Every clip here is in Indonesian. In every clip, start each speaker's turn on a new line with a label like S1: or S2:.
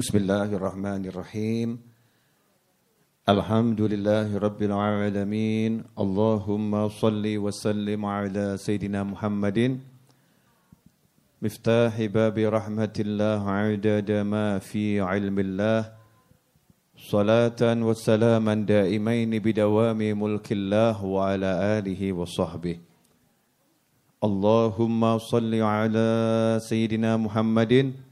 S1: بسم الله الرحمن الرحيم. الحمد لله رب العالمين. اللهم صل وسلم على سيدنا محمد. مفتاح باب رحمة الله عدد ما في علم الله. صلاة وسلاما دائمين بدوام ملك الله وعلى آله وصحبه. اللهم صل على سيدنا محمد.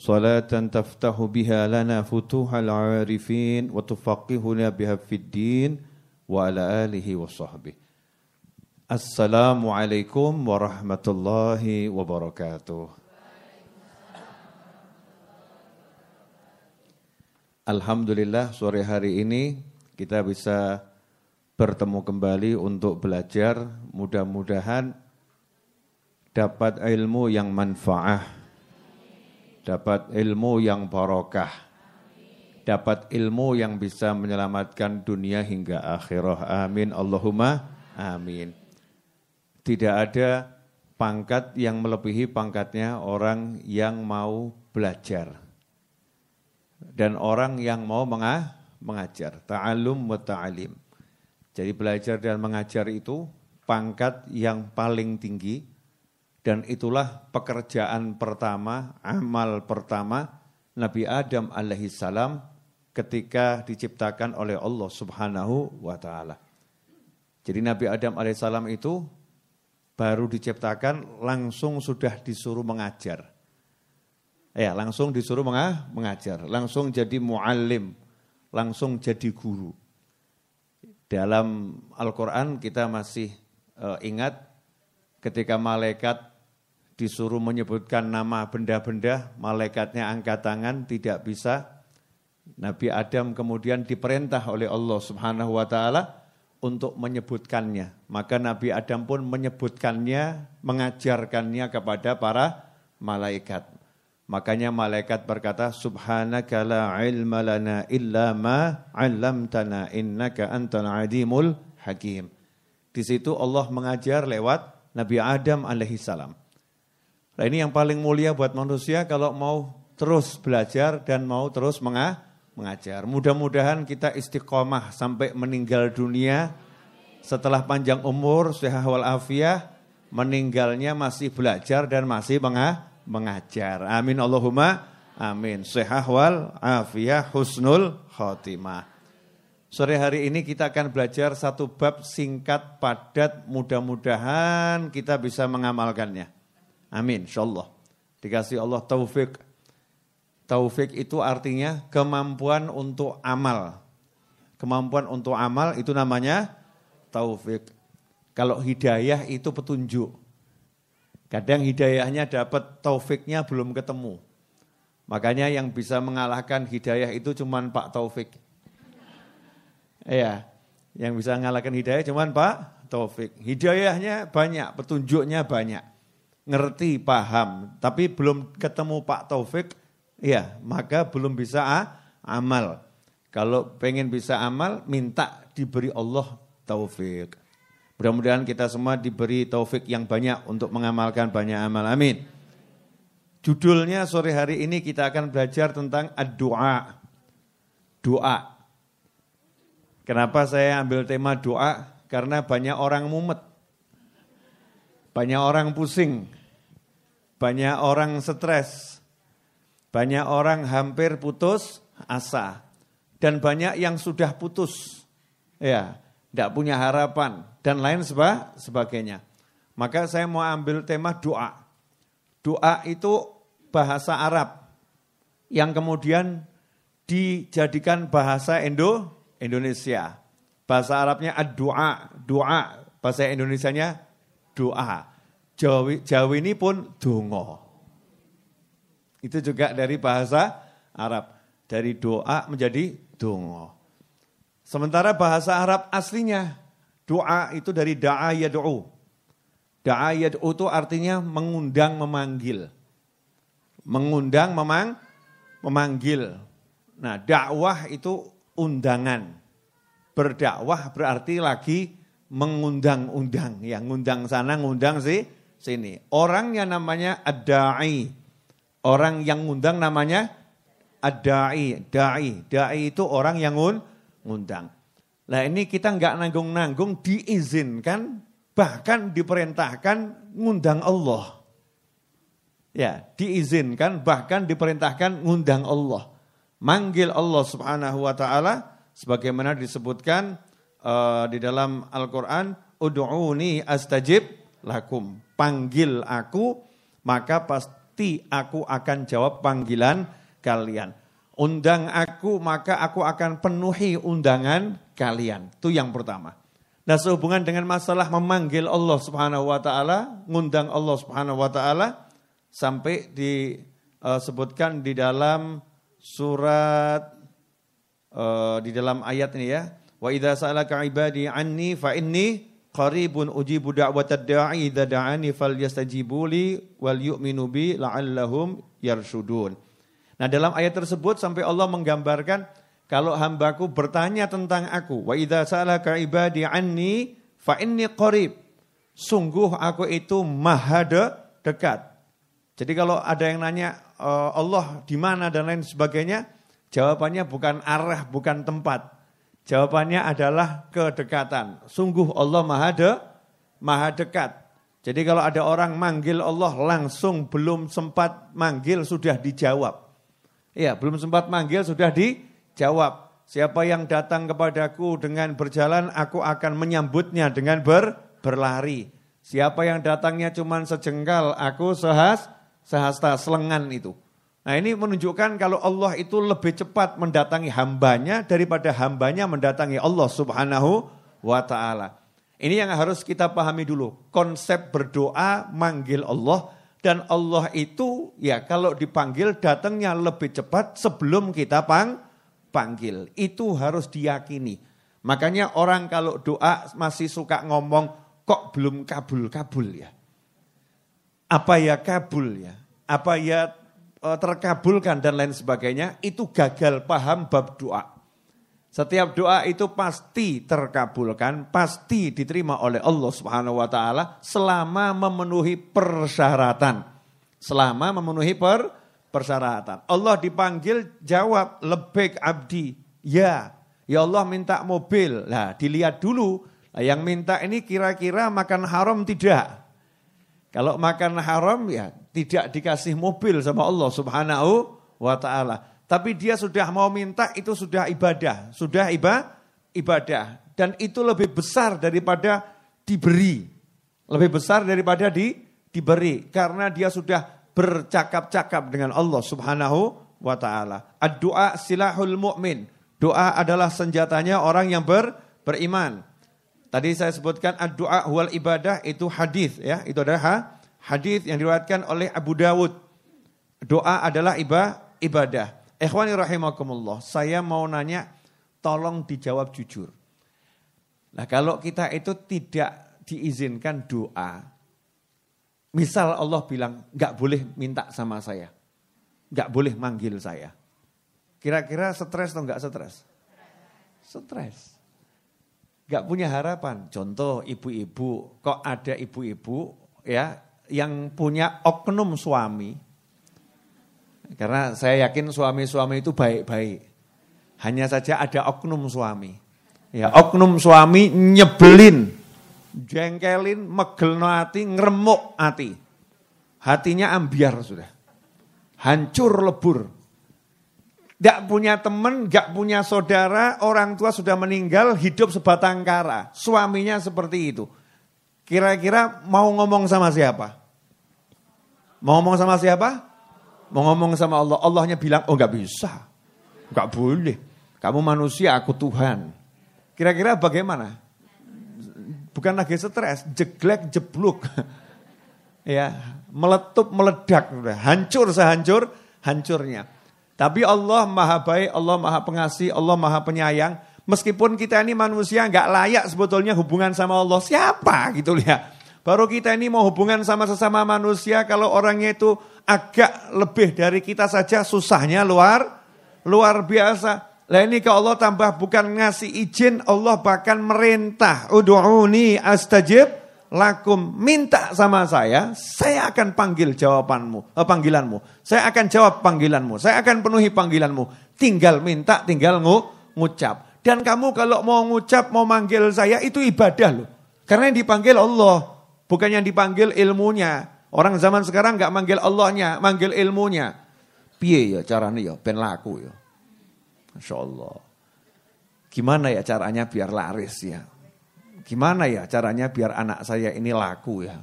S1: صلاة تفتح بها لنا فتوح العارفين وتفقهنا بها في الدين وعلى آله وصحبه السلام عليكم ورحمة الله وبركاته Alhamdulillah sore hari ini kita bisa bertemu kembali untuk belajar mudah-mudahan dapat ilmu yang manfaah dapat ilmu yang barokah, dapat ilmu yang bisa menyelamatkan dunia hingga akhirah. Amin. Allahumma amin. Tidak ada pangkat yang melebihi pangkatnya orang yang mau belajar. Dan orang yang mau mengajar. Ta'alum wa ta'alim. Jadi belajar dan mengajar itu pangkat yang paling tinggi dan itulah pekerjaan pertama, amal pertama Nabi Adam alaihi salam ketika diciptakan oleh Allah Subhanahu wa taala. Jadi Nabi Adam alaihi salam itu baru diciptakan langsung sudah disuruh mengajar. Ya, langsung disuruh mengajar, langsung jadi muallim, langsung jadi guru. Dalam Al-Qur'an kita masih uh, ingat ketika malaikat disuruh menyebutkan nama benda-benda, malaikatnya angkat tangan, tidak bisa. Nabi Adam kemudian diperintah oleh Allah Subhanahu wa taala untuk menyebutkannya. Maka Nabi Adam pun menyebutkannya, mengajarkannya kepada para malaikat. Makanya malaikat berkata, Subhanaka la ilma lana illa ma 'allamtana innaka antal adimul hakim. Di situ Allah mengajar lewat Nabi Adam alaihi salam. Nah ini yang paling mulia buat manusia kalau mau terus belajar dan mau terus mengajar. Mudah-mudahan kita istiqomah sampai meninggal dunia setelah panjang umur, sehat wal afiah, meninggalnya masih belajar dan masih mengajar. Amin Allahumma amin. Sehat wal afiah husnul khotimah. Sore hari ini kita akan belajar satu bab singkat padat mudah-mudahan kita bisa mengamalkannya. Amin, insyaallah. Dikasih Allah taufik. Taufik itu artinya kemampuan untuk amal. Kemampuan untuk amal itu namanya taufik. Kalau hidayah itu petunjuk. Kadang hidayahnya dapat taufiknya belum ketemu. Makanya yang bisa mengalahkan hidayah itu cuma Pak Taufik. Iya, yang bisa mengalahkan hidayah cuma Pak Taufik. Hidayahnya banyak, petunjuknya banyak ngerti, paham, tapi belum ketemu Pak Taufik, ya maka belum bisa ah, amal. Kalau pengen bisa amal, minta diberi Allah taufik. Mudah-mudahan kita semua diberi taufik yang banyak untuk mengamalkan banyak amal. Amin. Judulnya sore hari ini kita akan belajar tentang doa. Doa. Kenapa saya ambil tema doa? Karena banyak orang mumet. Banyak orang pusing, banyak orang stres, banyak orang hampir putus asa, dan banyak yang sudah putus, ya, tidak punya harapan dan lain sebagainya. Maka saya mau ambil tema doa. Doa itu bahasa Arab yang kemudian dijadikan bahasa Indo Indonesia. Bahasa Arabnya ad-doa, doa. Bahasa Indonesianya doa. Jawi, Jawi ini pun dongo. Itu juga dari bahasa Arab. Dari doa menjadi dongo. Sementara bahasa Arab aslinya doa itu dari da'a yad'u. Da'a yad'u itu artinya mengundang, memanggil. Mengundang, memang, memanggil. Nah dakwah itu undangan. Berdakwah berarti lagi mengundang-undang. Yang ngundang sana, ngundang sih sini. Orang yang namanya ad-da'i. Orang yang ngundang namanya ad-da'i. Da'i. Da'i itu orang yang ngundang. Nah ini kita nggak nanggung-nanggung diizinkan bahkan diperintahkan ngundang Allah. Ya, diizinkan bahkan diperintahkan ngundang Allah. Manggil Allah Subhanahu wa taala sebagaimana disebutkan uh, di dalam Al-Qur'an, "Ud'uni astajib lakum." Panggil aku, maka pasti aku akan jawab panggilan kalian. Undang aku, maka aku akan penuhi undangan kalian. Itu yang pertama. Nah, sehubungan dengan masalah memanggil Allah Subhanahu wa taala, ngundang Allah Subhanahu wa taala, sampai disebutkan di dalam surat uh, di dalam ayat ini ya wa idza sa'alaka ibadi anni fa inni qaribun ujibu da'watad da'i idza da'ani falyastajibu li wal yu'minu bi la'allahum yarshudun. Nah, dalam ayat tersebut sampai Allah menggambarkan kalau hambaku bertanya tentang aku wa idza sa'alaka ibadi anni fa inni qarib. Sungguh aku itu maha dekat. Jadi kalau ada yang nanya uh, Allah di mana dan lain sebagainya, jawabannya bukan arah, bukan tempat. Jawabannya adalah kedekatan. Sungguh Allah maha, de, maha dekat. Jadi kalau ada orang manggil Allah langsung belum sempat manggil sudah dijawab. Iya, belum sempat manggil sudah dijawab. Siapa yang datang kepadaku dengan berjalan, aku akan menyambutnya dengan ber, berlari. Siapa yang datangnya cuma sejengkal, aku sehas sehasta selengan itu. Nah ini menunjukkan kalau Allah itu lebih cepat mendatangi hambanya daripada hambanya mendatangi Allah subhanahu wa ta'ala. Ini yang harus kita pahami dulu. Konsep berdoa manggil Allah dan Allah itu ya kalau dipanggil datangnya lebih cepat sebelum kita pang, panggil. Itu harus diyakini. Makanya orang kalau doa masih suka ngomong kok belum kabul-kabul ya apa ya kabul ya, apa ya terkabulkan dan lain sebagainya, itu gagal paham bab doa. Setiap doa itu pasti terkabulkan, pasti diterima oleh Allah Subhanahu wa taala selama memenuhi persyaratan. Selama memenuhi per persyaratan. Allah dipanggil jawab lebek abdi. Ya, ya Allah minta mobil. Nah, dilihat dulu yang minta ini kira-kira makan haram tidak? Kalau makan haram ya tidak dikasih mobil sama Allah Subhanahu wa taala. Tapi dia sudah mau minta itu sudah ibadah, sudah iba, ibadah dan itu lebih besar daripada diberi. Lebih besar daripada di diberi karena dia sudah bercakap-cakap dengan Allah Subhanahu wa taala. Ad-du'a silahul mu'min. Doa adalah senjatanya orang yang ber, beriman. Tadi saya sebutkan doa huwal ibadah itu hadis ya, itu adalah hadis yang diriwayatkan oleh Abu Dawud. Doa adalah ibadah. Ikhwani rahimakumullah, saya mau nanya tolong dijawab jujur. Nah, kalau kita itu tidak diizinkan doa, misal Allah bilang nggak boleh minta sama saya, nggak boleh manggil saya. Kira-kira stres atau nggak stres? Stres. Gak punya harapan. Contoh ibu-ibu, kok ada ibu-ibu ya yang punya oknum suami. Karena saya yakin suami-suami itu baik-baik. Hanya saja ada oknum suami. Ya, oknum suami nyebelin, jengkelin, megelno hati, ngeremuk hati. Hatinya ambiar sudah. Hancur lebur. Gak punya teman, gak punya saudara, orang tua sudah meninggal, hidup sebatang kara. Suaminya seperti itu. Kira-kira mau ngomong sama siapa? Mau ngomong sama siapa? Mau ngomong sama Allah. Allahnya bilang, oh gak bisa. Gak boleh. Kamu manusia, aku Tuhan. Kira-kira bagaimana? Bukan lagi stres, jeglek, jebluk. ya, meletup, meledak. Hancur sehancur, hancurnya. Tapi Allah maha baik, Allah maha pengasih, Allah maha penyayang. Meskipun kita ini manusia nggak layak sebetulnya hubungan sama Allah. Siapa gitu ya. Baru kita ini mau hubungan sama sesama manusia kalau orangnya itu agak lebih dari kita saja susahnya luar luar biasa. Lah ini kalau Allah tambah bukan ngasih izin, Allah bahkan merintah. Udu'uni astajib lakum minta sama saya, saya akan panggil jawabanmu, eh, panggilanmu. Saya akan jawab panggilanmu, saya akan penuhi panggilanmu. Tinggal minta, tinggal ngu, ngucap. Dan kamu kalau mau ngucap, mau manggil saya itu ibadah loh. Karena yang dipanggil Allah, bukan yang dipanggil ilmunya. Orang zaman sekarang nggak manggil Allahnya, manggil ilmunya. Piye ya caranya ya, ben laku ya. Masya Allah. Gimana ya caranya biar laris ya? Gimana ya caranya biar anak saya ini laku ya?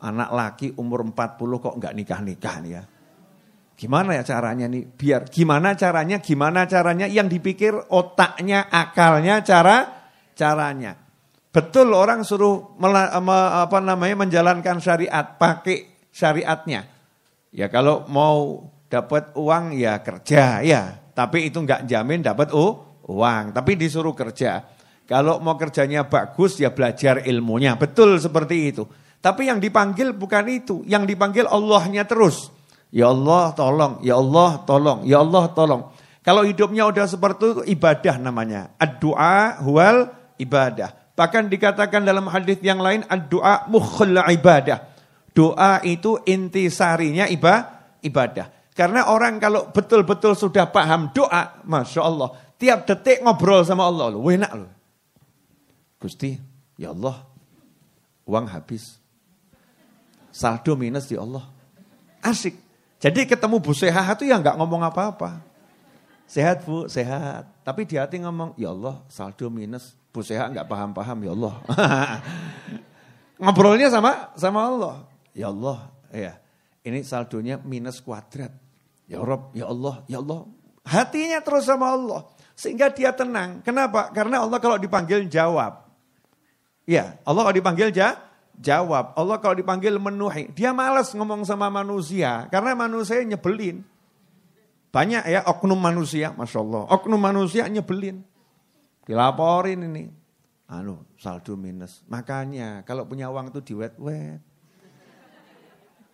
S1: Anak laki umur 40 kok nggak nikah-nikah nih ya? Gimana ya caranya nih? Biar gimana caranya? Gimana caranya? Yang dipikir otaknya, akalnya, cara caranya. Betul orang suruh mela, apa namanya menjalankan syariat, pakai syariatnya. Ya kalau mau dapat uang ya kerja ya, tapi itu nggak jamin dapat uang, tapi disuruh kerja. Kalau mau kerjanya bagus ya belajar ilmunya. Betul seperti itu. Tapi yang dipanggil bukan itu. Yang dipanggil Allahnya terus. Ya Allah tolong, ya Allah tolong, ya Allah tolong. Kalau hidupnya udah seperti itu ibadah namanya. Ad-du'a huwal ibadah. Bahkan dikatakan dalam hadis yang lain ad-du'a mukhul ibadah. Doa itu intisarinya ibadah. Karena orang kalau betul-betul sudah paham doa, Masya Allah. Tiap detik ngobrol sama Allah. Loh, enak loh. Gusti, ya Allah, uang habis. Saldo minus ya Allah. Asik. Jadi ketemu Bu Sehat itu ya nggak ngomong apa-apa. Sehat Bu, sehat. Tapi di hati ngomong, ya Allah saldo minus. Bu Sehat nggak paham-paham ya Allah. Ngobrolnya sama sama Allah. Ya Allah, ya. Ini saldonya minus kuadrat. Ya Rob, ya Allah, ya Allah. Hatinya terus sama Allah. Sehingga dia tenang. Kenapa? Karena Allah kalau dipanggil jawab. Ya, Allah kalau dipanggil ja, jawab. Allah kalau dipanggil menuhi. Dia malas ngomong sama manusia. Karena manusia nyebelin. Banyak ya oknum manusia, Masya Allah. Oknum manusia nyebelin. Dilaporin ini. Anu, saldo minus. Makanya kalau punya uang itu diwet-wet.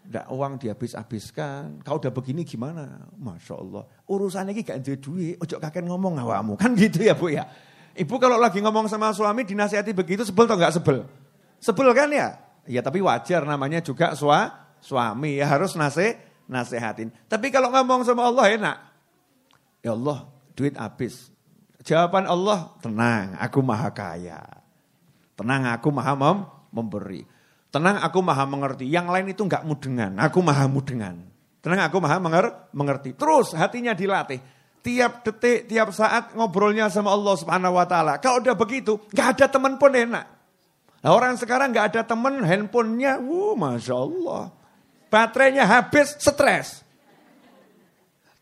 S1: Tidak uang dihabis-habiskan. Kau udah begini gimana? Masya Allah. Urusan ini gak duit. Ojo kakek ngomong awamu. Kan gitu ya Bu ya. Ibu kalau lagi ngomong sama suami dinasihati begitu sebel atau enggak sebel? Sebel kan ya? Ya tapi wajar namanya juga sua, suami ya harus nase, nasehatin. Tapi kalau ngomong sama Allah enak. Ya Allah duit habis. Jawaban Allah tenang aku maha kaya. Tenang aku maha mem memberi. Tenang aku maha mengerti. Yang lain itu enggak mudengan. Aku maha mudengan. Tenang aku maha mengerti. Terus hatinya dilatih tiap detik, tiap saat ngobrolnya sama Allah Subhanahu wa taala. Kalau udah begitu, nggak ada teman pun enak. Nah, orang sekarang nggak ada teman, handphonenya, wuh, masya Allah, baterainya habis, stres.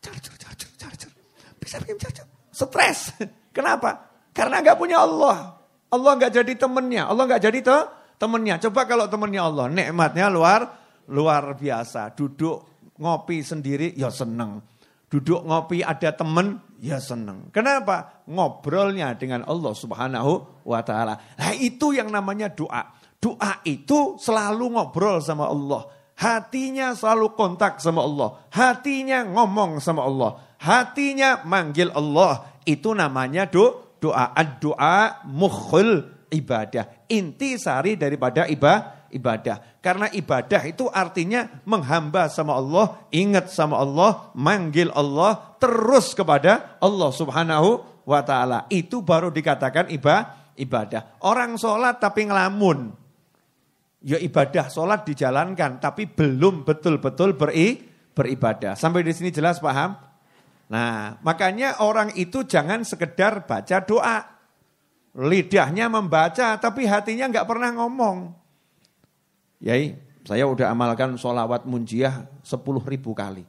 S1: Charger, charger, charger, bisa bikin charger, stres. Kenapa? Karena nggak punya Allah. Allah nggak jadi temennya, Allah nggak jadi te temennya. Coba kalau temennya Allah, nikmatnya luar luar biasa. Duduk ngopi sendiri, ya seneng Duduk ngopi ada temen, ya seneng. Kenapa? Ngobrolnya dengan Allah subhanahu wa ta'ala. Nah itu yang namanya doa. Doa itu selalu ngobrol sama Allah. Hatinya selalu kontak sama Allah. Hatinya ngomong sama Allah. Hatinya manggil Allah. Itu namanya do, doa. Ad-doa mukhul ibadah. Inti sari daripada ibadah ibadah. Karena ibadah itu artinya menghamba sama Allah, ingat sama Allah, manggil Allah, terus kepada Allah subhanahu wa ta'ala. Itu baru dikatakan ibadah. Orang sholat tapi ngelamun. Ya ibadah, sholat dijalankan, tapi belum betul-betul beri, beribadah. Sampai di sini jelas paham? Nah, makanya orang itu jangan sekedar baca doa. Lidahnya membaca, tapi hatinya nggak pernah ngomong. Yai, saya udah amalkan sholawat munjiah 10 ribu kali.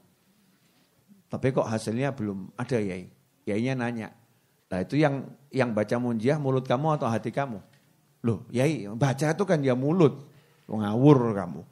S1: Tapi kok hasilnya belum ada Yai. Yainya nanya. Nah itu yang yang baca munjiah mulut kamu atau hati kamu? Loh Yai, baca itu kan ya mulut. Ngawur kamu.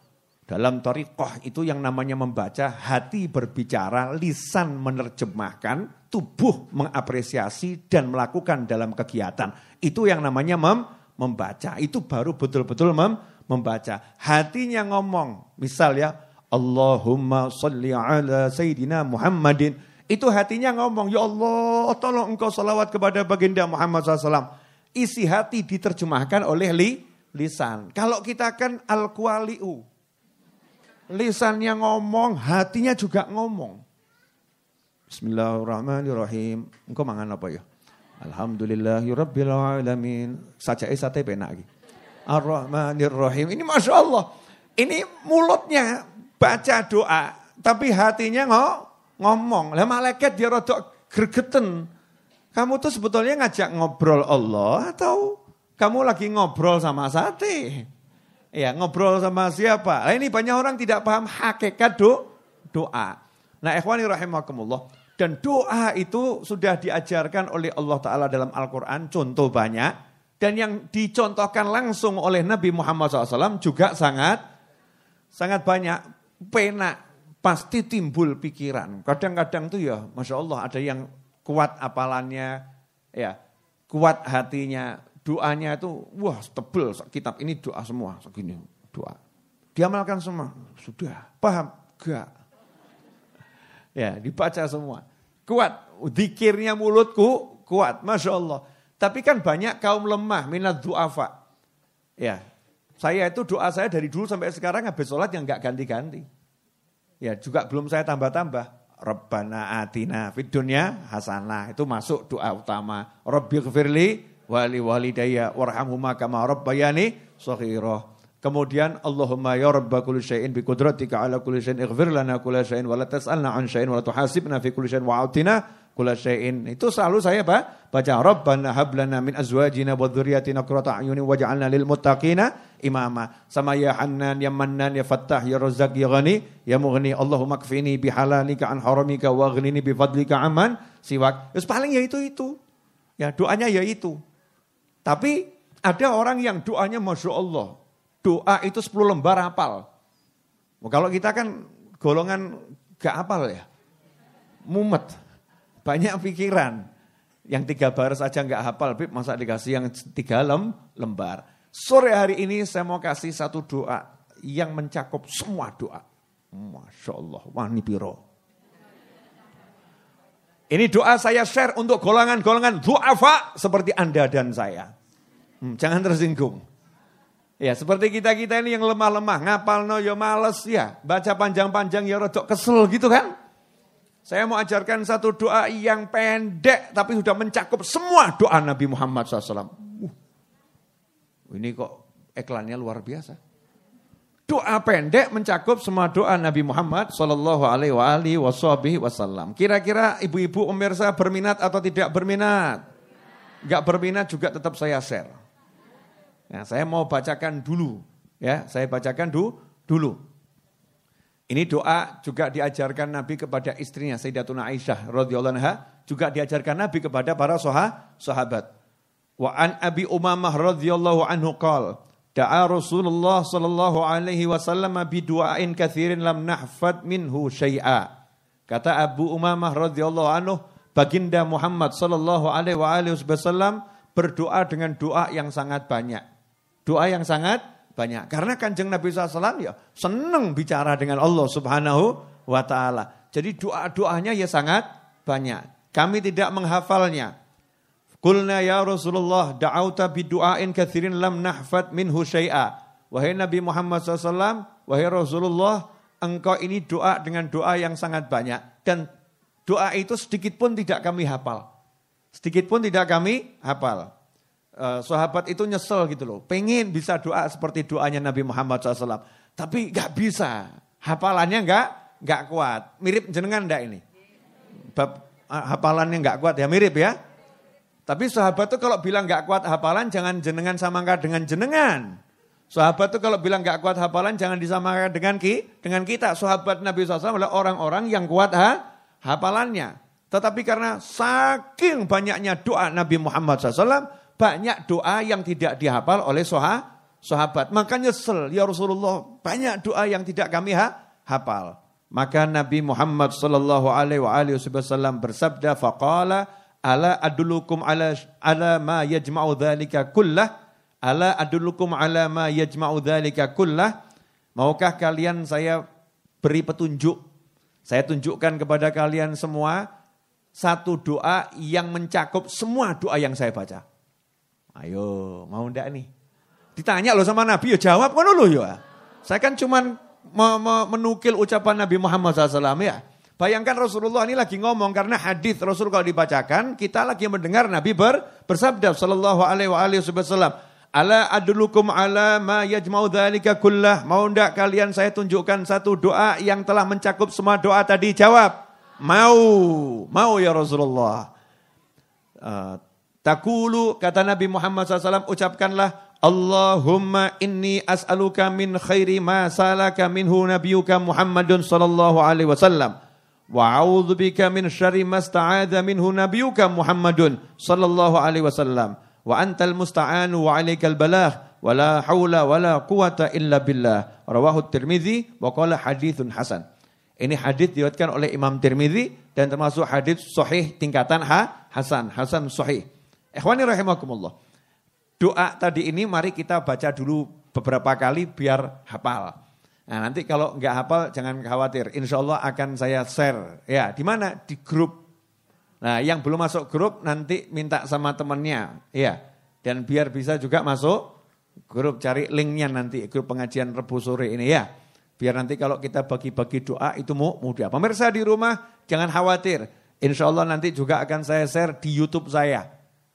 S1: Dalam torikoh itu yang namanya membaca, hati berbicara, lisan menerjemahkan, tubuh mengapresiasi dan melakukan dalam kegiatan. Itu yang namanya mem membaca. Itu baru betul-betul mem membaca. Hatinya ngomong, misal ya, Allahumma salli ala Sayyidina Muhammadin. Itu hatinya ngomong, ya Allah tolong engkau salawat kepada baginda Muhammad SAW. Isi hati diterjemahkan oleh li, lisan. Kalau kita kan al-kualiu. Lisannya ngomong, hatinya juga ngomong. Bismillahirrahmanirrahim. Engkau mangan apa ya? Alhamdulillahirabbil alamin. Saja sate penak. Ar-Rahmanir-Rahim. Ini Masya Allah. Ini mulutnya baca doa. Tapi hatinya ngomong. Lah malaikat dia rodok gregeten. Kamu tuh sebetulnya ngajak ngobrol Allah atau kamu lagi ngobrol sama sate? Ya, ngobrol sama siapa? Nah, ini banyak orang tidak paham hakikat do, doa. Nah, ikhwani rahimakumullah. Dan doa itu sudah diajarkan oleh Allah Ta'ala dalam Al-Quran, contoh banyak. Dan yang dicontohkan langsung oleh Nabi Muhammad SAW juga sangat sangat banyak. Pena pasti timbul pikiran. Kadang-kadang tuh ya, Masya Allah ada yang kuat apalannya, ya kuat hatinya, doanya itu wah tebel kitab ini doa semua segini doa. Diamalkan semua. Sudah, paham? Gak. Ya, dibaca semua. Kuat, dikirnya mulutku kuat, Masya Allah. Tapi kan banyak kaum lemah, minat du'afa. Ya, saya itu doa saya dari dulu sampai sekarang habis sholat yang gak ganti-ganti. Ya, juga belum saya tambah-tambah. Rabbana atina fid hasanah. Itu masuk doa utama. Rabbi gfirli wali walidayya warhamhuma kama rabbayani saghira. Kemudian Allahumma ya rabba kulli syai'in bi qudratika ala kulli syai'in ighfir lana kulli syai'in wa la tas'alna an syai'in wa la tuhasibna fi kulli syai'in wa atina kulli syai'in. Itu selalu saya apa? Baca Rabbana hab lana min azwajina wa dhurriyyatina qurrata a'yunin waj'alna lil muttaqina imama. Sama ya Hannan ya Mannan ya Fattah ya Razzaq ya Ghani ya Mughni. Allahumma kfini bi halalika an haramika wa aghnini bi fadlika amman siwak. Terus paling ya itu itu. Ya doanya ya itu. Tapi ada orang yang doanya Masya Allah. Doa itu 10 lembar hafal. Kalau kita kan golongan gak hafal ya. Mumet. Banyak pikiran. Yang tiga baris saja gak hafal. Masa dikasih yang tiga lem, lembar. Sore hari ini saya mau kasih satu doa. Yang mencakup semua doa. Masya Allah. Wani piro. Ini doa saya share untuk golongan-golongan du'afa seperti Anda dan saya. Hmm, jangan tersinggung. Ya, seperti kita-kita ini yang lemah-lemah, ngapal no ya males ya, baca panjang-panjang ya rodok kesel gitu kan. Saya mau ajarkan satu doa yang pendek tapi sudah mencakup semua doa Nabi Muhammad SAW. Uh, ini kok iklannya luar biasa. Doa pendek mencakup semua doa Nabi Muhammad Sallallahu Alaihi Wasallam. Kira-kira ibu-ibu pemirsa berminat atau tidak berminat? Gak berminat juga tetap saya share. Ya, saya mau bacakan dulu. Ya, saya bacakan du, dulu. Ini doa juga diajarkan Nabi kepada istrinya Sayyidatuna Aisyah radhiyallahu anha, juga diajarkan Nabi kepada para sahabat. Wa an Abi Umamah radhiyallahu anhu qala Da'a Rasulullah sallallahu alaihi wasallam bi du'ain katsirin lam nahfad minhu syai'a. Kata Abu Umamah radhiyallahu anhu, baginda Muhammad sallallahu alaihi wasallam berdoa dengan doa yang sangat banyak. Doa yang sangat banyak. Karena kanjeng Nabi SAW ya senang bicara dengan Allah subhanahu wa ta'ala. Jadi doa-doanya ya sangat banyak. Kami tidak menghafalnya. Kulna ya Rasulullah da'auta bidu'ain kathirin lam nahfad minhu syai'a. Wahai Nabi Muhammad SAW, wahai Rasulullah, engkau ini doa dengan doa yang sangat banyak. Dan doa itu sedikit pun tidak kami hafal. Sedikit pun tidak kami hafal. Uh, sahabat itu nyesel gitu loh. Pengen bisa doa seperti doanya Nabi Muhammad SAW. Tapi gak bisa. Hafalannya gak, gak kuat. Mirip jenengan enggak ini? Bab hafalannya gak kuat ya, mirip ya. Tapi sahabat tuh kalau bilang gak kuat hafalan jangan jenengan samakan dengan jenengan. Sahabat tuh kalau bilang gak kuat hafalan jangan disamakan dengan ki, dengan kita. Sahabat Nabi SAW adalah orang-orang yang kuat ha, hafalannya. Tetapi karena saking banyaknya doa Nabi Muhammad SAW, banyak doa yang tidak dihafal oleh soha, sahabat. Makanya nyesel, ya Rasulullah, banyak doa yang tidak kami ha, hafal. Maka Nabi Muhammad sallallahu alaihi wasallam bersabda faqala Ala adulukum ala ala ma yajma'u dzalika kullah? Ala adulukum ala ma yajma'u dzalika kullah? Maukah kalian saya beri petunjuk? Saya tunjukkan kepada kalian semua satu doa yang mencakup semua doa yang saya baca. Ayo, mau ndak nih? Ditanya loh sama Nabi, ya jawab kan loh ya. Saya kan cuman menukil ucapan Nabi Muhammad SAW ya. Bayangkan Rasulullah ini lagi ngomong karena hadis Rasul kalau dibacakan kita lagi mendengar Nabi ber, bersabda sallallahu alaihi wasallam Ala adlukum ala ma yajma'u dzalika kullah. Mau ndak kalian saya tunjukkan satu doa yang telah mencakup semua doa tadi? Jawab. Mau. Mau ya Rasulullah. Uh, takulu kata Nabi Muhammad SAW ucapkanlah Allahumma inni as'aluka min khairi ma salaka minhu nabiyuka Muhammadun sallallahu alaihi wasallam wa a'udzubika min syarri ma sta'adha minhu nabiyuka Muhammadun sallallahu alaihi wasallam wa antal musta'anu wa alaikal balagh wa la haula wa la quwata illa billah. Rawahu Tirmizi wa qala hadithun hasan. Ini hadis diriwayatkan oleh Imam Tirmizi dan termasuk hadis sahih tingkatan ha, hasan, hasan sahih. Ikhwani rahimakumullah. Doa tadi ini mari kita baca dulu beberapa kali biar hafal. Nah nanti kalau nggak hafal jangan khawatir. Insya Allah akan saya share. Ya di mana? Di grup Nah, yang belum masuk grup nanti minta sama temannya, ya. Dan biar bisa juga masuk grup cari linknya nanti grup pengajian Rebu sore ini ya. Biar nanti kalau kita bagi-bagi doa itu mudah. Pemirsa di rumah jangan khawatir. Insya Allah nanti juga akan saya share di YouTube saya.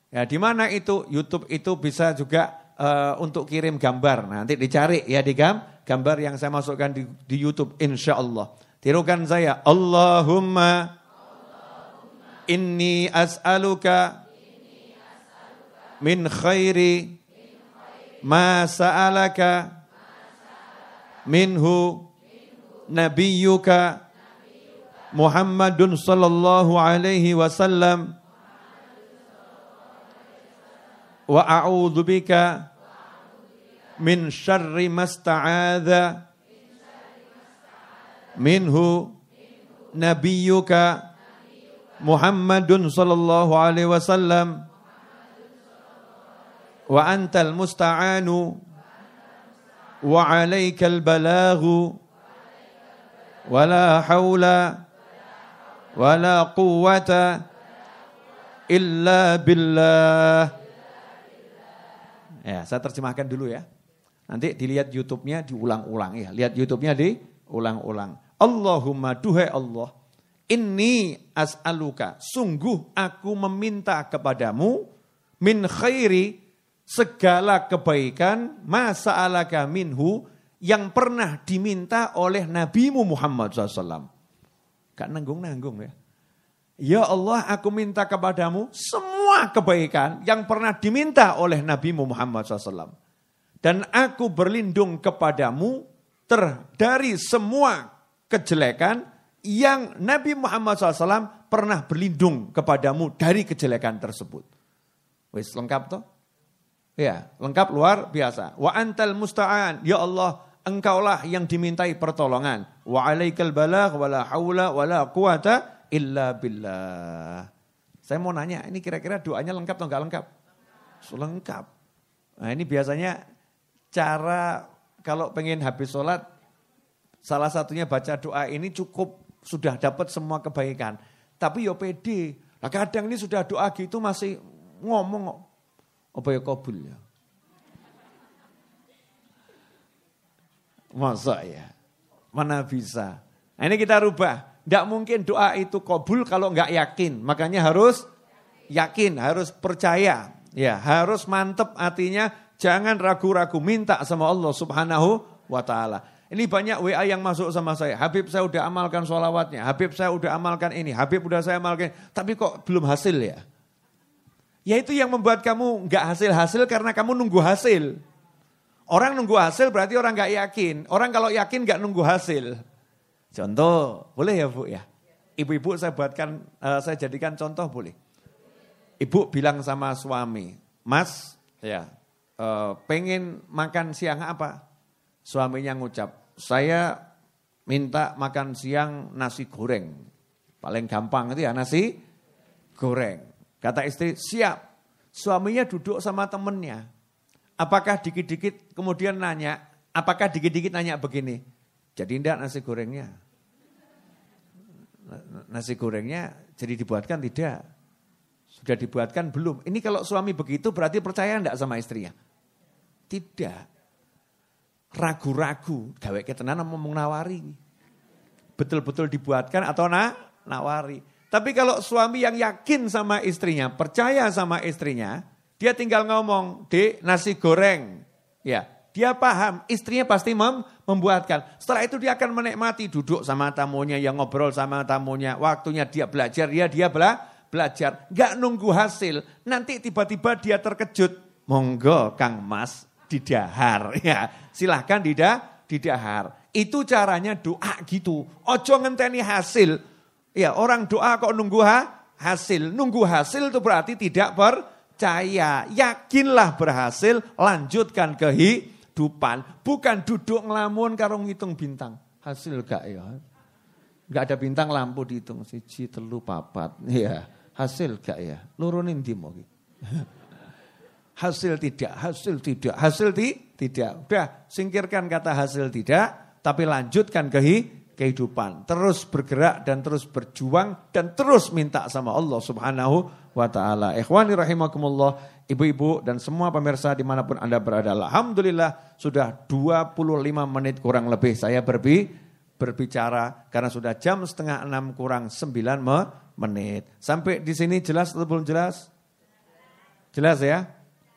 S1: Ya, di mana itu? YouTube itu bisa juga uh, untuk kirim gambar. Nanti dicari ya di gam, gambar yang saya masukkan di, di YouTube insya Allah. Tirukan saya, Allahumma Inni as'aluka min khairi ma sa'alaka minhu nabiyyuka Muhammadun sallallahu alaihi wasallam wa a'udzu bika min syarri masta'adha minhu nabiyyuka Muhammadun sallallahu alaihi wasallam wa antal musta'anu wa alaikal balaghu wa la hawla wa la quwwata illa billah Ya, saya terjemahkan dulu ya. Nanti dilihat YouTube-nya diulang-ulang ya. Lihat YouTube-nya diulang-ulang. Allahumma duhai Allah Inni as'aluka, sungguh aku meminta kepadamu min khairi segala kebaikan masa alaka minhu yang pernah diminta oleh Nabimu Muhammad SAW. Gak nanggung-nanggung ya. Ya Allah aku minta kepadamu semua kebaikan yang pernah diminta oleh Nabimu Muhammad SAW. Dan aku berlindung kepadamu ter dari semua kejelekan yang Nabi Muhammad SAW pernah berlindung kepadamu dari kejelekan tersebut. Wis lengkap toh? Ya, lengkap luar biasa. Wa antal musta'an, ya Allah, engkaulah yang dimintai pertolongan. Wa alaikal balagh wa la haula wa la quwata illa billah. Saya mau nanya, ini kira-kira doanya lengkap atau enggak lengkap? Lengkap. Nah ini biasanya cara kalau pengen habis sholat, salah satunya baca doa ini cukup sudah dapat semua kebaikan. Tapi yo pede. Nah, kadang ini sudah doa gitu masih ngomong apa ya kabul ya. Masa ya? Mana bisa? Nah, ini kita rubah. Tidak mungkin doa itu kabul kalau nggak yakin. Makanya harus yakin, harus percaya. Ya, harus mantep artinya jangan ragu-ragu minta sama Allah Subhanahu wa taala. Ini banyak WA yang masuk sama saya. Habib saya udah amalkan sholawatnya. Habib saya udah amalkan ini. Habib udah saya amalkan. Tapi kok belum hasil ya? Ya itu yang membuat kamu nggak hasil-hasil karena kamu nunggu hasil. Orang nunggu hasil berarti orang nggak yakin. Orang kalau yakin nggak nunggu hasil. Contoh, boleh ya Bu ya? Ibu-ibu saya buatkan, uh, saya jadikan contoh boleh. Ibu bilang sama suami, Mas, ya, uh, pengen makan siang apa? Suaminya ngucap, saya minta makan siang nasi goreng. Paling gampang itu ya nasi goreng. Kata istri, siap. Suaminya duduk sama temennya. Apakah dikit-dikit kemudian nanya, apakah dikit-dikit nanya begini, jadi enggak nasi gorengnya? Nasi gorengnya jadi dibuatkan tidak? Sudah dibuatkan belum? Ini kalau suami begitu berarti percaya enggak sama istrinya? Tidak. Ragu-ragu, gawe ketenan ngomong nawari. Betul-betul dibuatkan atau na, nawari. Tapi kalau suami yang yakin sama istrinya, percaya sama istrinya, dia tinggal ngomong, di nasi goreng." Ya, dia paham, istrinya pasti mem membuatkan. Setelah itu dia akan menikmati duduk sama tamunya, yang ngobrol sama tamunya. Waktunya dia belajar, ya dia bela belajar. Gak nunggu hasil, nanti tiba-tiba dia terkejut. Monggo Kang Mas, didahar. Ya, silahkan didah, didahar. Itu caranya doa gitu. Ojo ngenteni hasil. Ya, orang doa kok nunggu ha? hasil. Nunggu hasil itu berarti tidak percaya. Yakinlah berhasil, lanjutkan ke kehidupan. Bukan duduk ngelamun karo ngitung bintang. Hasil gak ya? Gak ada bintang lampu dihitung. Siji, telu, papat. Ya, hasil gak ya? Lurunin di mau. hasil tidak, hasil tidak, hasil ti, tidak. Udah, singkirkan kata hasil tidak, tapi lanjutkan ke kehidupan. Terus bergerak dan terus berjuang dan terus minta sama Allah subhanahu wa ta'ala. Ikhwani rahimakumullah. Ibu-ibu dan semua pemirsa di mana pun Anda berada. Alhamdulillah sudah 25 menit kurang lebih saya berbi, berbicara. Karena sudah jam setengah enam kurang 9 menit. Sampai di sini jelas atau belum jelas? Jelas ya?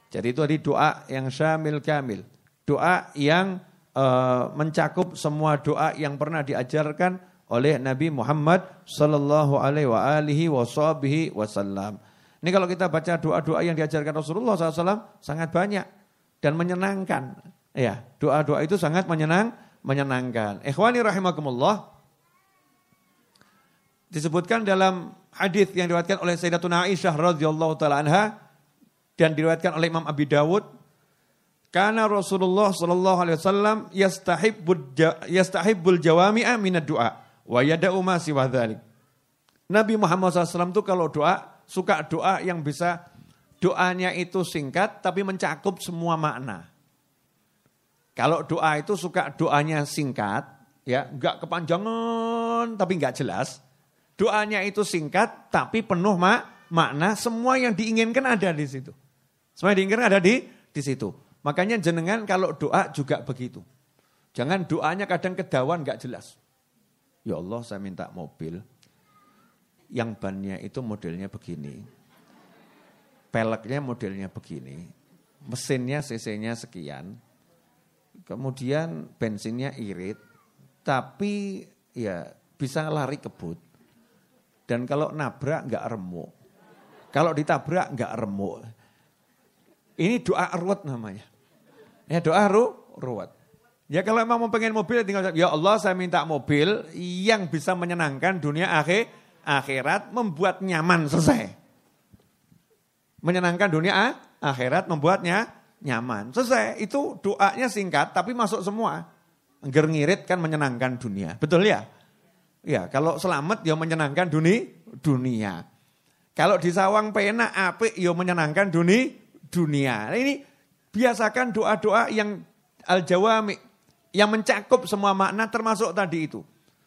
S1: Jadi itu tadi doa yang syamil kamil. Doa yang uh, mencakup semua doa yang pernah diajarkan oleh Nabi Muhammad sallallahu alaihi wasallam. Ini kalau kita baca doa-doa yang diajarkan Rasulullah SAW sangat banyak dan menyenangkan. Ya, doa-doa itu sangat menyenang, menyenangkan. Ikhwani rahimakumullah. Disebutkan dalam hadis yang diriwayatkan oleh Sayyidatuna Aisyah radhiyallahu taala anha dan diriwayatkan oleh Imam Abi Dawud karena Rasulullah sallallahu alaihi wasallam yastahibbul yastahibbul jawami'a minad du'a wa yada'u siwa Nabi Muhammad SAW itu kalau doa suka doa yang bisa doanya itu singkat tapi mencakup semua makna. Kalau doa itu suka doanya singkat, ya nggak kepanjangan tapi nggak jelas. Doanya itu singkat tapi penuh mak makna, semua yang diinginkan ada di situ. Semua yang diinginkan ada di di situ. Makanya jenengan kalau doa juga begitu. Jangan doanya kadang kedawan nggak jelas. Ya Allah saya minta mobil, yang bannya itu modelnya begini. Peleknya modelnya begini. Mesinnya cc-nya sekian. Kemudian bensinnya irit. Tapi ya bisa lari kebut. Dan kalau nabrak nggak remuk. Kalau ditabrak nggak remuk. Ini doa ruwet namanya. Ya doa ru, ruwet. Ya kalau memang mau pengen mobil tinggal ya Allah saya minta mobil yang bisa menyenangkan dunia akhir akhirat membuat nyaman selesai. Menyenangkan dunia akhirat membuatnya nyaman. Selesai. Itu doanya singkat tapi masuk semua. Engger ngirit kan menyenangkan dunia. Betul ya? Ya, kalau selamat ya menyenangkan dunia, dunia. Kalau di sawang pena api ya menyenangkan dunia, dunia. Nah, ini biasakan doa-doa yang al-jawami yang mencakup semua makna termasuk tadi itu.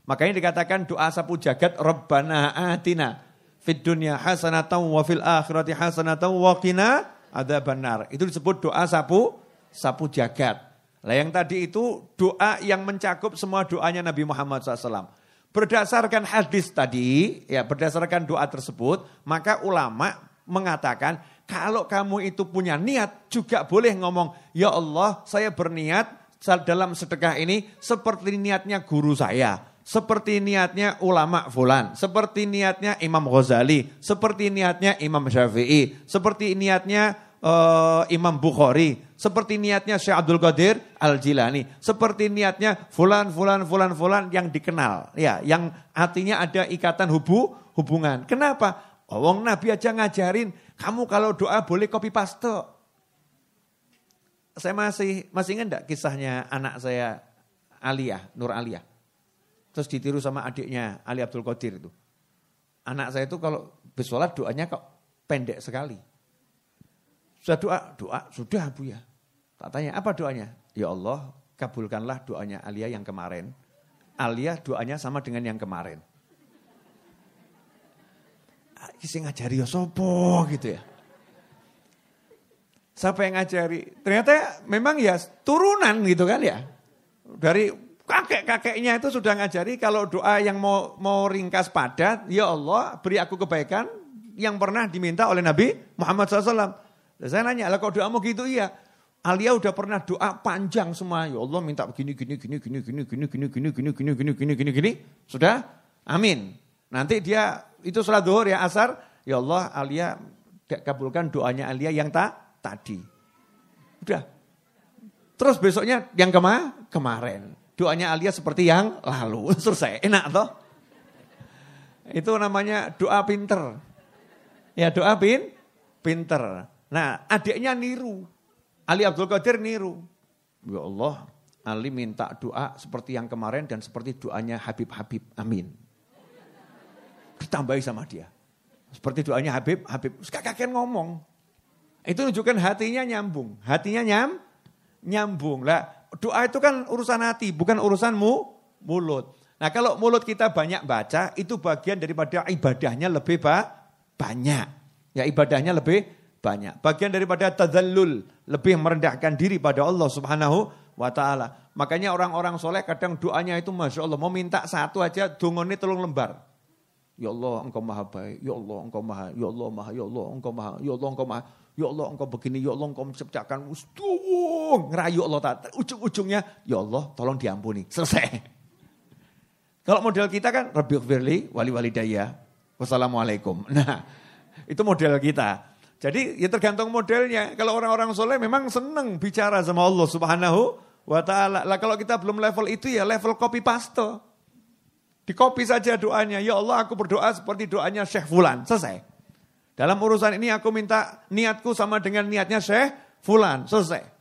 S1: Makanya dikatakan doa sapu jagat Rabbana atina fid dunya hasanatan wa fil akhirati hasanatan wa qina adzabannar. Itu disebut doa sapu sapu jagat. Lah yang tadi itu doa yang mencakup semua doanya Nabi Muhammad SAW. Berdasarkan hadis tadi, ya berdasarkan doa tersebut, maka ulama mengatakan kalau kamu itu punya niat juga boleh ngomong, ya Allah saya berniat dalam sedekah ini seperti niatnya guru saya seperti niatnya ulama fulan, seperti niatnya Imam Ghazali, seperti niatnya Imam Syafi'i, seperti niatnya uh, Imam Bukhari, seperti niatnya Syekh Abdul Qadir Al-Jilani, seperti niatnya fulan fulan fulan fulan yang dikenal, ya, yang artinya ada ikatan hubu hubungan. Kenapa? Wong Nabi aja ngajarin, kamu kalau doa boleh copy paste. Saya masih masih ingat enggak kisahnya anak saya Aliyah, Nur Aliyah. Terus ditiru sama adiknya Ali Abdul Qadir itu. Anak saya itu kalau bersolat doanya kok pendek sekali. Sudah doa, doa sudah Bu ya. Tak tanya apa doanya? Ya Allah, kabulkanlah doanya Alia yang kemarin. Alia doanya sama dengan yang kemarin. Kisi ngajari ya sopo gitu ya. Siapa yang ngajari? Ternyata memang ya turunan gitu kan ya. Dari kakek-kakeknya itu sudah ngajari kalau doa yang mau mau ringkas padat, ya Allah beri aku kebaikan yang pernah diminta oleh Nabi Muhammad SAW. Saya nanya, lah kalau doamu gitu iya. Alia udah pernah doa panjang semua. Ya Allah minta begini, gini, gini, gini, gini, gini, gini, gini, gini, gini, gini, gini, gini, gini. Sudah? Amin. Nanti dia, itu sholat duhur ya asar. Ya Allah Alia kabulkan doanya Alia yang tak tadi. Udah. Terus besoknya yang kema kemarin. Doanya Alia seperti yang lalu. Selesai. Enak toh? Itu namanya doa pinter. Ya doa pin, pinter. Nah adiknya niru. Ali Abdul Qadir niru. Ya Allah, Ali minta doa seperti yang kemarin dan seperti doanya Habib-Habib. Amin. Ditambahi sama dia. Seperti doanya Habib, Habib. Kakek ngomong. Itu menunjukkan hatinya nyambung. Hatinya nyam, nyambung. Lah, doa itu kan urusan hati, bukan urusanmu mulut. Nah kalau mulut kita banyak baca, itu bagian daripada ibadahnya lebih banyak. Ya ibadahnya lebih banyak. Bagian daripada tadallul, lebih merendahkan diri pada Allah subhanahu wa ta'ala. Makanya orang-orang soleh kadang doanya itu Masya Allah, mau minta satu aja, dungoni tolong lembar. Ya Allah engkau maha baik, Ya Allah engkau maha, Ya Allah maha, Ya Allah engkau maha, Ya Allah engkau maha. Ya Allah engkau begini, Ya Allah engkau menciptakan ustung, ngerayu Allah tak. Ujung-ujungnya, Ya Allah tolong diampuni. Selesai. Kalau model kita kan, Rabbi Firli, wali wali daya, wassalamualaikum. Nah, itu model kita. Jadi ya tergantung modelnya. Kalau orang-orang soleh memang senang bicara sama Allah subhanahu wa ta'ala. Lah kalau kita belum level itu ya level copy paste. Di copy saja doanya. Ya Allah aku berdoa seperti doanya Syekh Fulan. Selesai. Dalam urusan ini aku minta niatku sama dengan niatnya Syekh Fulan, selesai.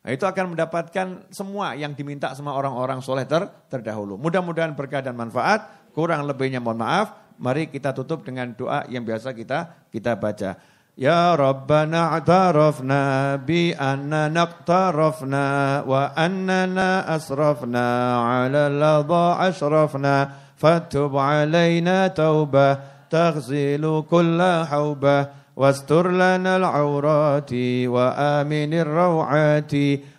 S1: Nah, itu akan mendapatkan semua yang diminta sama orang-orang soleh ter terdahulu. Mudah-mudahan berkah dan manfaat. Kurang lebihnya mohon maaf. Mari kita tutup dengan doa yang biasa kita kita baca. Ya Rabbana atarafna bi anna naqtarafna wa annana asrafna ala ladha asrafna fatub alaina taubah تغسل كل حوبة واستر لنا العورات وآمن الروعات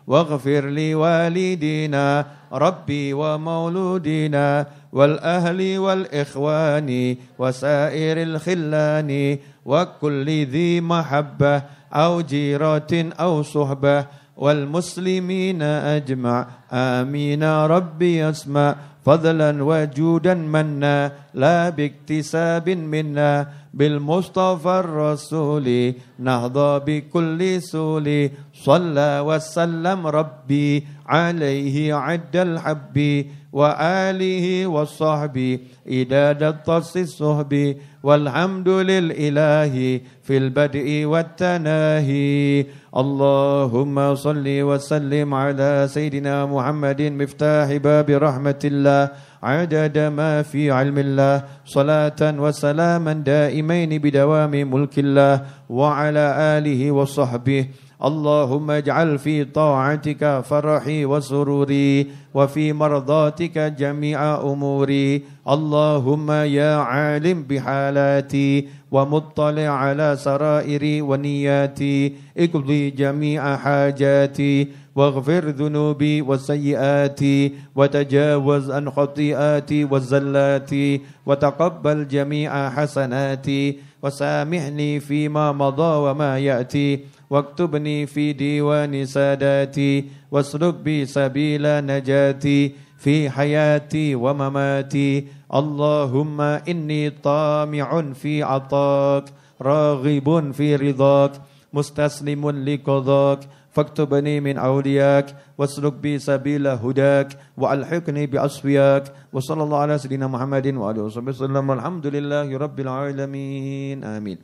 S1: واغفر لوالدينا ربي ومولودنا والأهل والإخوان وسائر الخلان وكل ذي محبة أو جيرة أو صحبة والمسلمين أجمع. آمين ربي اسمع. فضلا وجودا منا لا باكتساب منا. بالمصطفى الرسول نهضى بكل سول صلى وسلم ربي عليه عد الحب. وآله والصحب إداد الطس الصحب والحمد للإله في البدء والتناهي. اللهم صل وسلم على سيدنا محمد مفتاح باب رحمة الله عدد ما في علم الله صلاة وسلاما دائمين بدوام ملك الله وعلى آله وصحبه اللهم اجعل في طاعتك فرحي وسروري وفي مرضاتك جميع أموري. اللهم يا عالم بحالاتي ومطلع على سرائري ونياتي. اقضي جميع حاجاتي واغفر ذنوبي وسيئاتي وتجاوز عن خطيئاتي وزلاتي وتقبل جميع حسناتي وسامحني فيما مضى وما يأتي. واكتبني في ديوان ساداتي واسلك بي سبيل نجاتي في حياتي ومماتي اللهم إني طامع في عطاك راغب في رضاك مستسلم لقضاك فاكتبني من أولياك واسلك بي سبيل هداك وألحقني بأصفياك وصلى الله على سيدنا محمد وآله وصحبه وسلم والحمد لله رب العالمين آمين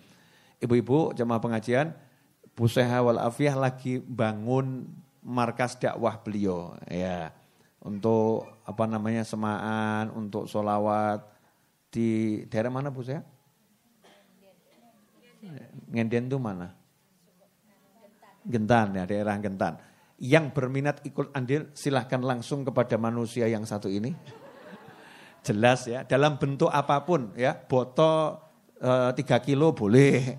S1: Ibu-ibu jemaah pengajian Bu Seha wal Afiyah lagi bangun markas dakwah beliau ya untuk apa namanya semaan untuk solawat di daerah mana Bu Seha? Ngenden itu mana? Gentan ya daerah Gentan. Yang berminat ikut andil silahkan langsung kepada manusia yang satu ini. Jelas ya dalam bentuk apa pun ya botol e, 3 kilo boleh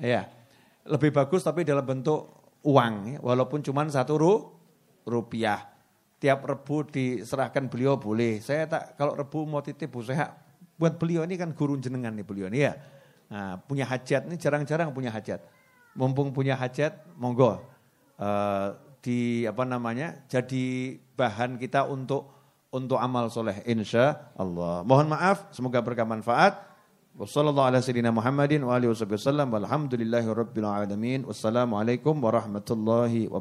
S1: ya lebih bagus tapi dalam bentuk uang, ya. walaupun cuma satu ru, rupiah. Tiap rebu diserahkan beliau boleh. Saya tak kalau rebu mau titip bu saya buat beliau ini kan guru jenengan nih beliau ini ya. Nah, punya hajat ini jarang-jarang punya hajat. Mumpung punya hajat, monggo uh, di apa namanya jadi bahan kita untuk untuk amal soleh insya Allah. Mohon maaf, semoga berkah manfaat. وصلى الله على سيدنا محمد وآله وصحبه وسلم والحمد لله رب العالمين والسلام عليكم ورحمة الله وبركاته.